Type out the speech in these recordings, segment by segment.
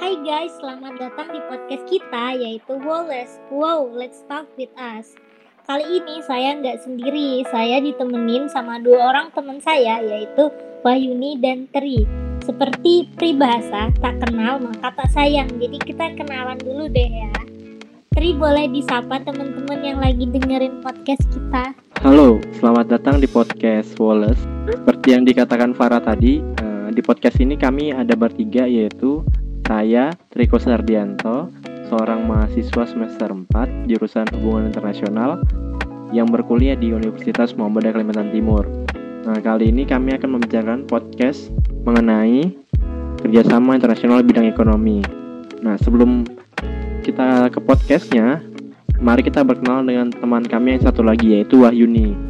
Hai guys, selamat datang di podcast kita yaitu Wallace. Wow, let's talk with us. Kali ini saya nggak sendiri, saya ditemenin sama dua orang teman saya yaitu Wahyuni dan Tri. Seperti pribahasa, tak kenal maka tak sayang. Jadi kita kenalan dulu deh ya. Tri boleh disapa teman-teman yang lagi dengerin podcast kita. Halo, selamat datang di podcast Wallace. Seperti yang dikatakan Farah tadi, eh, di podcast ini kami ada bertiga yaitu saya, Triko Sardianto, seorang mahasiswa semester 4 jurusan Hubungan Internasional yang berkuliah di Universitas Muhammadiyah Kalimantan Timur. Nah, kali ini kami akan membicarakan podcast mengenai kerjasama internasional bidang ekonomi. Nah, sebelum kita ke podcastnya, mari kita berkenalan dengan teman kami yang satu lagi yaitu Wahyuni.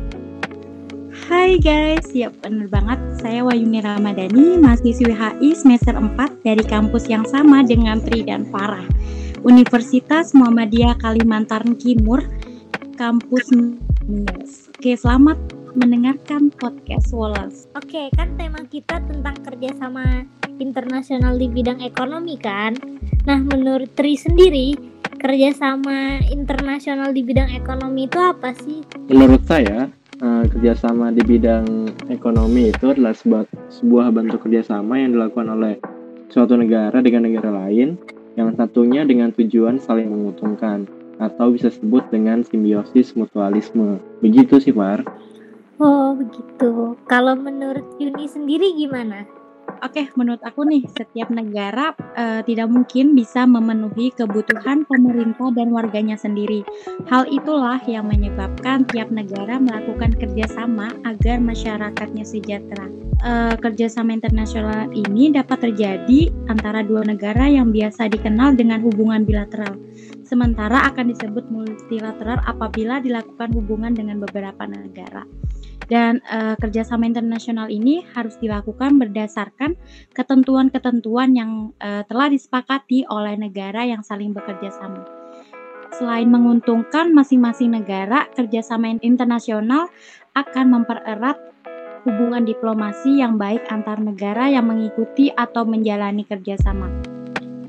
Hai guys, ya bener banget. Saya Wayuni Ramadhani, mahasiswi HI semester 4 dari kampus yang sama dengan Tri dan Farah. Universitas Muhammadiyah Kalimantan Timur, kampus Oke, selamat mendengarkan podcast Wallace. Oke, kan tema kita tentang kerjasama internasional di bidang ekonomi kan? Nah, menurut Tri sendiri, kerjasama internasional di bidang ekonomi itu apa sih? Menurut saya, uh, kerjasama di bidang ekonomi itu adalah sebuah, sebuah bentuk kerjasama yang dilakukan oleh suatu negara dengan negara lain yang satunya dengan tujuan saling menguntungkan atau bisa sebut dengan simbiosis mutualisme. Begitu sih, Far. Oh, begitu. Kalau menurut Yuni sendiri gimana? Oke, menurut aku nih, setiap negara uh, tidak mungkin bisa memenuhi kebutuhan pemerintah dan warganya sendiri. Hal itulah yang menyebabkan tiap negara melakukan kerjasama agar masyarakatnya sejahtera. Uh, kerjasama internasional ini dapat terjadi antara dua negara yang biasa dikenal dengan hubungan bilateral. Sementara akan disebut multilateral apabila dilakukan hubungan dengan beberapa negara. Dan uh, kerjasama internasional ini harus dilakukan berdasarkan ketentuan-ketentuan yang uh, telah disepakati oleh negara yang saling bekerja sama. Selain menguntungkan masing-masing negara, kerjasama internasional akan mempererat hubungan diplomasi yang baik antar negara yang mengikuti atau menjalani kerjasama.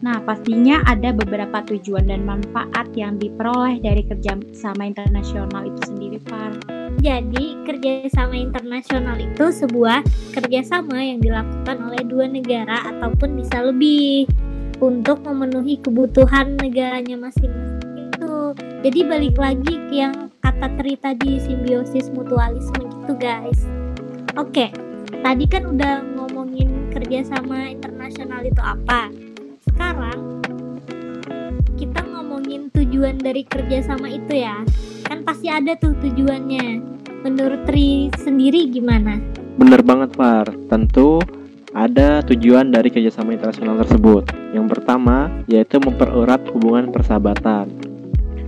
Nah, pastinya ada beberapa tujuan dan manfaat yang diperoleh dari kerjasama internasional itu sendiri, Far. Jadi, kerjasama internasional itu sebuah kerjasama yang dilakukan oleh dua negara ataupun bisa lebih untuk memenuhi kebutuhan negaranya masing-masing itu. Jadi balik lagi ke yang kata Tri tadi simbiosis mutualisme gitu guys. Oke, tadi kan udah ngomongin kerjasama internasional itu apa. Sekarang kita ngomongin tujuan dari kerjasama itu ya. Kan pasti ada tuh tujuannya. Menurut Tri sendiri gimana? Bener banget Far. Tentu ada tujuan dari kerjasama internasional tersebut. Yang pertama yaitu mempererat hubungan persahabatan.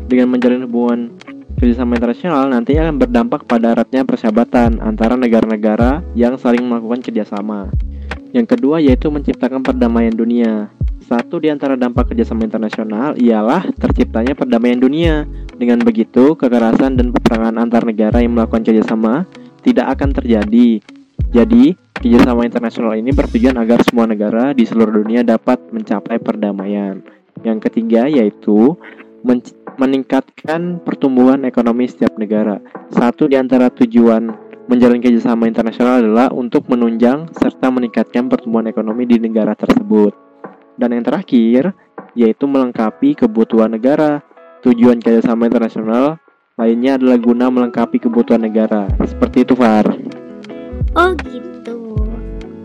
Dengan menjalin hubungan kerjasama internasional nanti akan berdampak pada eratnya persahabatan antara negara-negara yang saling melakukan kerjasama. Yang kedua yaitu menciptakan perdamaian dunia. Satu di antara dampak kerjasama internasional ialah terciptanya perdamaian dunia dengan begitu, kekerasan dan peperangan antar negara yang melakukan kerjasama tidak akan terjadi. Jadi, kerjasama internasional ini bertujuan agar semua negara di seluruh dunia dapat mencapai perdamaian. Yang ketiga yaitu men meningkatkan pertumbuhan ekonomi setiap negara. Satu di antara tujuan menjalin kerjasama internasional adalah untuk menunjang serta meningkatkan pertumbuhan ekonomi di negara tersebut. Dan yang terakhir, yaitu melengkapi kebutuhan negara Tujuan kerjasama internasional lainnya adalah guna melengkapi kebutuhan negara. Seperti itu, Far. Oh gitu.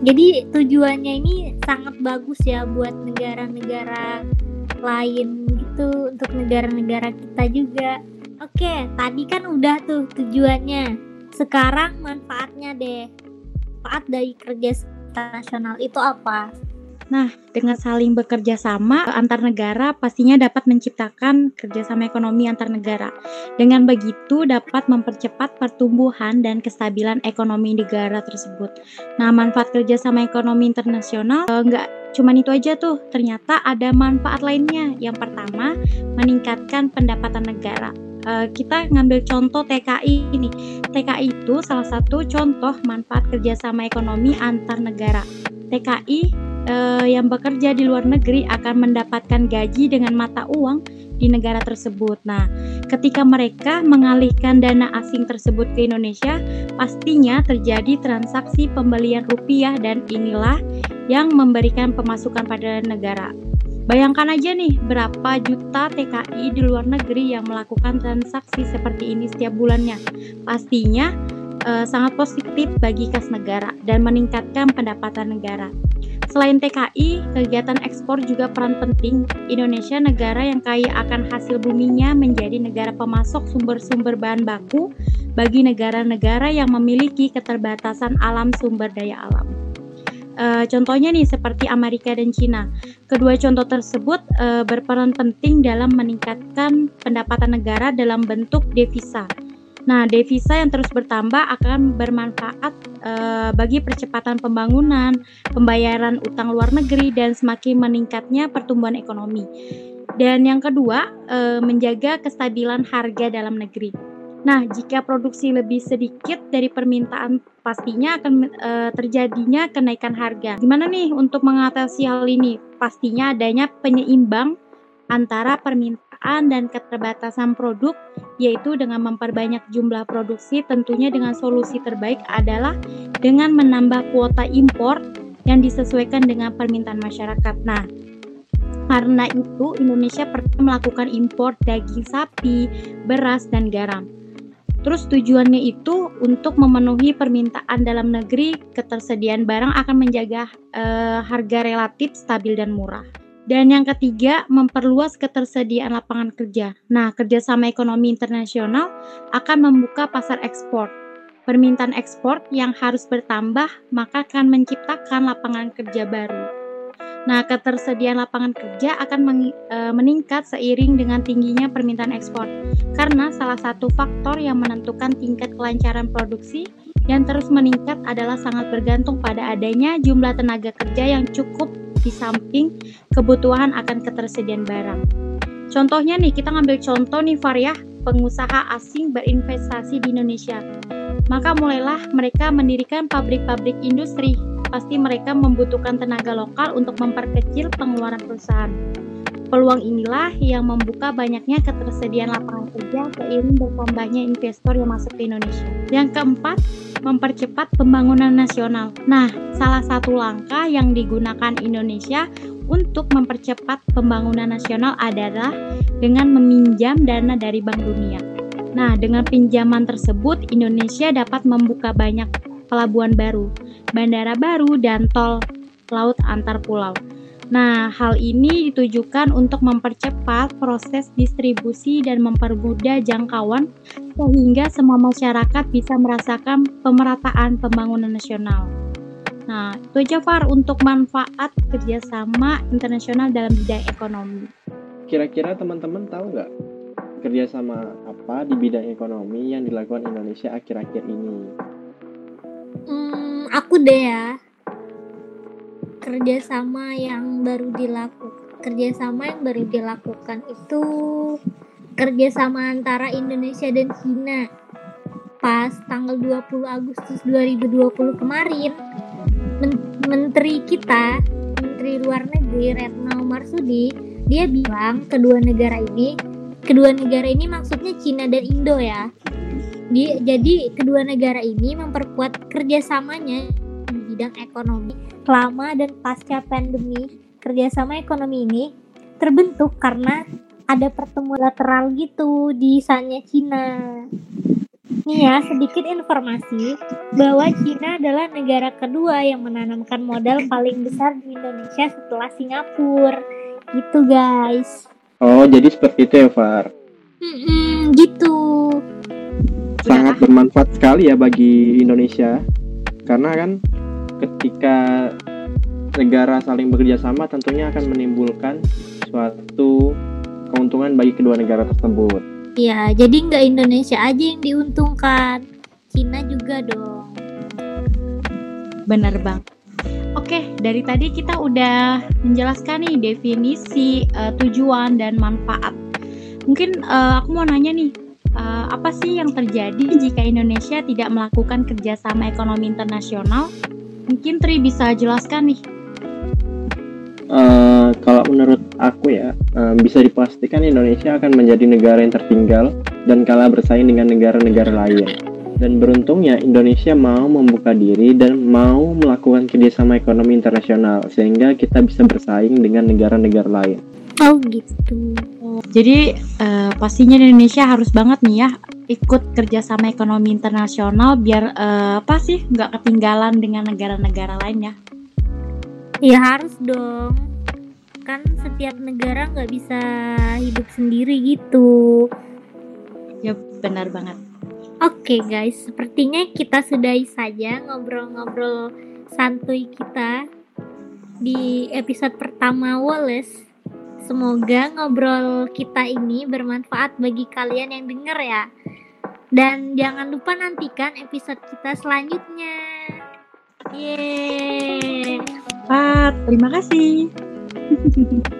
Jadi tujuannya ini sangat bagus ya buat negara-negara lain gitu untuk negara-negara kita juga. Oke, tadi kan udah tuh tujuannya. Sekarang manfaatnya deh. Manfaat dari kerja internasional itu apa? Nah, dengan saling bekerja sama antar negara pastinya dapat menciptakan kerjasama ekonomi antar negara. Dengan begitu dapat mempercepat pertumbuhan dan kestabilan ekonomi negara tersebut. Nah, manfaat kerjasama ekonomi internasional enggak eh, cuma itu aja tuh, ternyata ada manfaat lainnya. Yang pertama, meningkatkan pendapatan negara. Uh, kita ngambil contoh TKI ini. TKI itu salah satu contoh manfaat kerjasama ekonomi antar negara. TKI uh, yang bekerja di luar negeri akan mendapatkan gaji dengan mata uang di negara tersebut. Nah, ketika mereka mengalihkan dana asing tersebut ke Indonesia, pastinya terjadi transaksi pembelian rupiah dan inilah yang memberikan pemasukan pada negara. Bayangkan aja nih berapa juta TKI di luar negeri yang melakukan transaksi seperti ini setiap bulannya. Pastinya eh, sangat positif bagi kas negara dan meningkatkan pendapatan negara. Selain TKI, kegiatan ekspor juga peran penting. Indonesia negara yang kaya akan hasil buminya menjadi negara pemasok sumber-sumber bahan baku bagi negara-negara yang memiliki keterbatasan alam sumber daya alam. Uh, contohnya nih seperti Amerika dan Cina. Kedua contoh tersebut uh, berperan penting dalam meningkatkan pendapatan negara dalam bentuk devisa. Nah, devisa yang terus bertambah akan bermanfaat uh, bagi percepatan pembangunan, pembayaran utang luar negeri dan semakin meningkatnya pertumbuhan ekonomi. Dan yang kedua, uh, menjaga kestabilan harga dalam negeri. Nah, jika produksi lebih sedikit dari permintaan, pastinya akan e, terjadinya kenaikan harga. Gimana nih untuk mengatasi hal ini? Pastinya adanya penyeimbang antara permintaan dan keterbatasan produk, yaitu dengan memperbanyak jumlah produksi. Tentunya dengan solusi terbaik adalah dengan menambah kuota impor yang disesuaikan dengan permintaan masyarakat. Nah, karena itu Indonesia pernah melakukan impor daging sapi, beras, dan garam. Terus tujuannya itu untuk memenuhi permintaan dalam negeri, ketersediaan barang akan menjaga uh, harga relatif stabil dan murah. Dan yang ketiga, memperluas ketersediaan lapangan kerja. Nah, kerjasama ekonomi internasional akan membuka pasar ekspor. Permintaan ekspor yang harus bertambah, maka akan menciptakan lapangan kerja baru. Nah, ketersediaan lapangan kerja akan e, meningkat seiring dengan tingginya permintaan ekspor. Karena salah satu faktor yang menentukan tingkat kelancaran produksi yang terus meningkat adalah sangat bergantung pada adanya jumlah tenaga kerja yang cukup di samping kebutuhan akan ketersediaan barang. Contohnya nih, kita ngambil contoh nih Variah, pengusaha asing berinvestasi di Indonesia. Maka mulailah mereka mendirikan pabrik-pabrik industri pasti mereka membutuhkan tenaga lokal untuk memperkecil pengeluaran perusahaan. Peluang inilah yang membuka banyaknya ketersediaan lapangan kerja seiring bertambahnya investor yang masuk ke Indonesia. Yang keempat, mempercepat pembangunan nasional. Nah, salah satu langkah yang digunakan Indonesia untuk mempercepat pembangunan nasional adalah dengan meminjam dana dari Bank Dunia. Nah, dengan pinjaman tersebut, Indonesia dapat membuka banyak pelabuhan baru, bandara baru, dan tol laut antar pulau. Nah, hal ini ditujukan untuk mempercepat proses distribusi dan mempermudah jangkauan sehingga semua masyarakat bisa merasakan pemerataan pembangunan nasional. Nah, itu aja Far untuk manfaat kerjasama internasional dalam bidang ekonomi. Kira-kira teman-teman tahu nggak kerjasama apa di bidang ekonomi yang dilakukan Indonesia akhir-akhir ini? Hmm, aku deh ya. Kerjasama yang baru dilakukan, kerjasama yang baru dilakukan itu kerjasama antara Indonesia dan China. Pas tanggal 20 Agustus 2020 kemarin, Men Menteri kita, Menteri Luar Negeri Retno Marsudi, dia bilang kedua negara ini, kedua negara ini maksudnya China dan Indo ya di, jadi kedua negara ini memperkuat kerjasamanya bidang ekonomi selama dan pasca pandemi. Kerjasama ekonomi ini terbentuk karena ada pertemuan lateral gitu di sana Cina. Nih ya, sedikit informasi bahwa Cina adalah negara kedua yang menanamkan modal paling besar di Indonesia setelah Singapura. Gitu guys. Oh, jadi seperti itu ya, Far? Hmm, gitu sangat bermanfaat sekali ya bagi Indonesia karena kan ketika negara saling bekerja sama tentunya akan menimbulkan suatu keuntungan bagi kedua negara tersebut. Iya, jadi nggak Indonesia aja yang diuntungkan, Cina juga dong. Bener bang. Oke, dari tadi kita udah menjelaskan nih definisi, uh, tujuan dan manfaat. Mungkin uh, aku mau nanya nih, uh, apa sih yang terjadi jika Indonesia tidak melakukan kerjasama ekonomi internasional? Mungkin Tri bisa jelaskan nih. Uh, kalau menurut aku ya uh, bisa dipastikan Indonesia akan menjadi negara yang tertinggal dan kalah bersaing dengan negara-negara lain. Dan beruntungnya Indonesia mau membuka diri dan mau melakukan kerjasama ekonomi internasional sehingga kita bisa bersaing dengan negara-negara lain. Oh gitu. Jadi uh, pastinya Indonesia harus banget nih ya ikut kerjasama ekonomi internasional biar uh, apa sih nggak ketinggalan dengan negara-negara lain ya. Ya harus dong. Kan setiap negara nggak bisa hidup sendiri gitu. Ya benar banget. Oke okay, guys, sepertinya kita sudahi saja ngobrol-ngobrol santuy kita di episode pertama Wallace. Semoga ngobrol kita ini bermanfaat bagi kalian yang denger ya. Dan jangan lupa nantikan episode kita selanjutnya. Yeay. Terima kasih.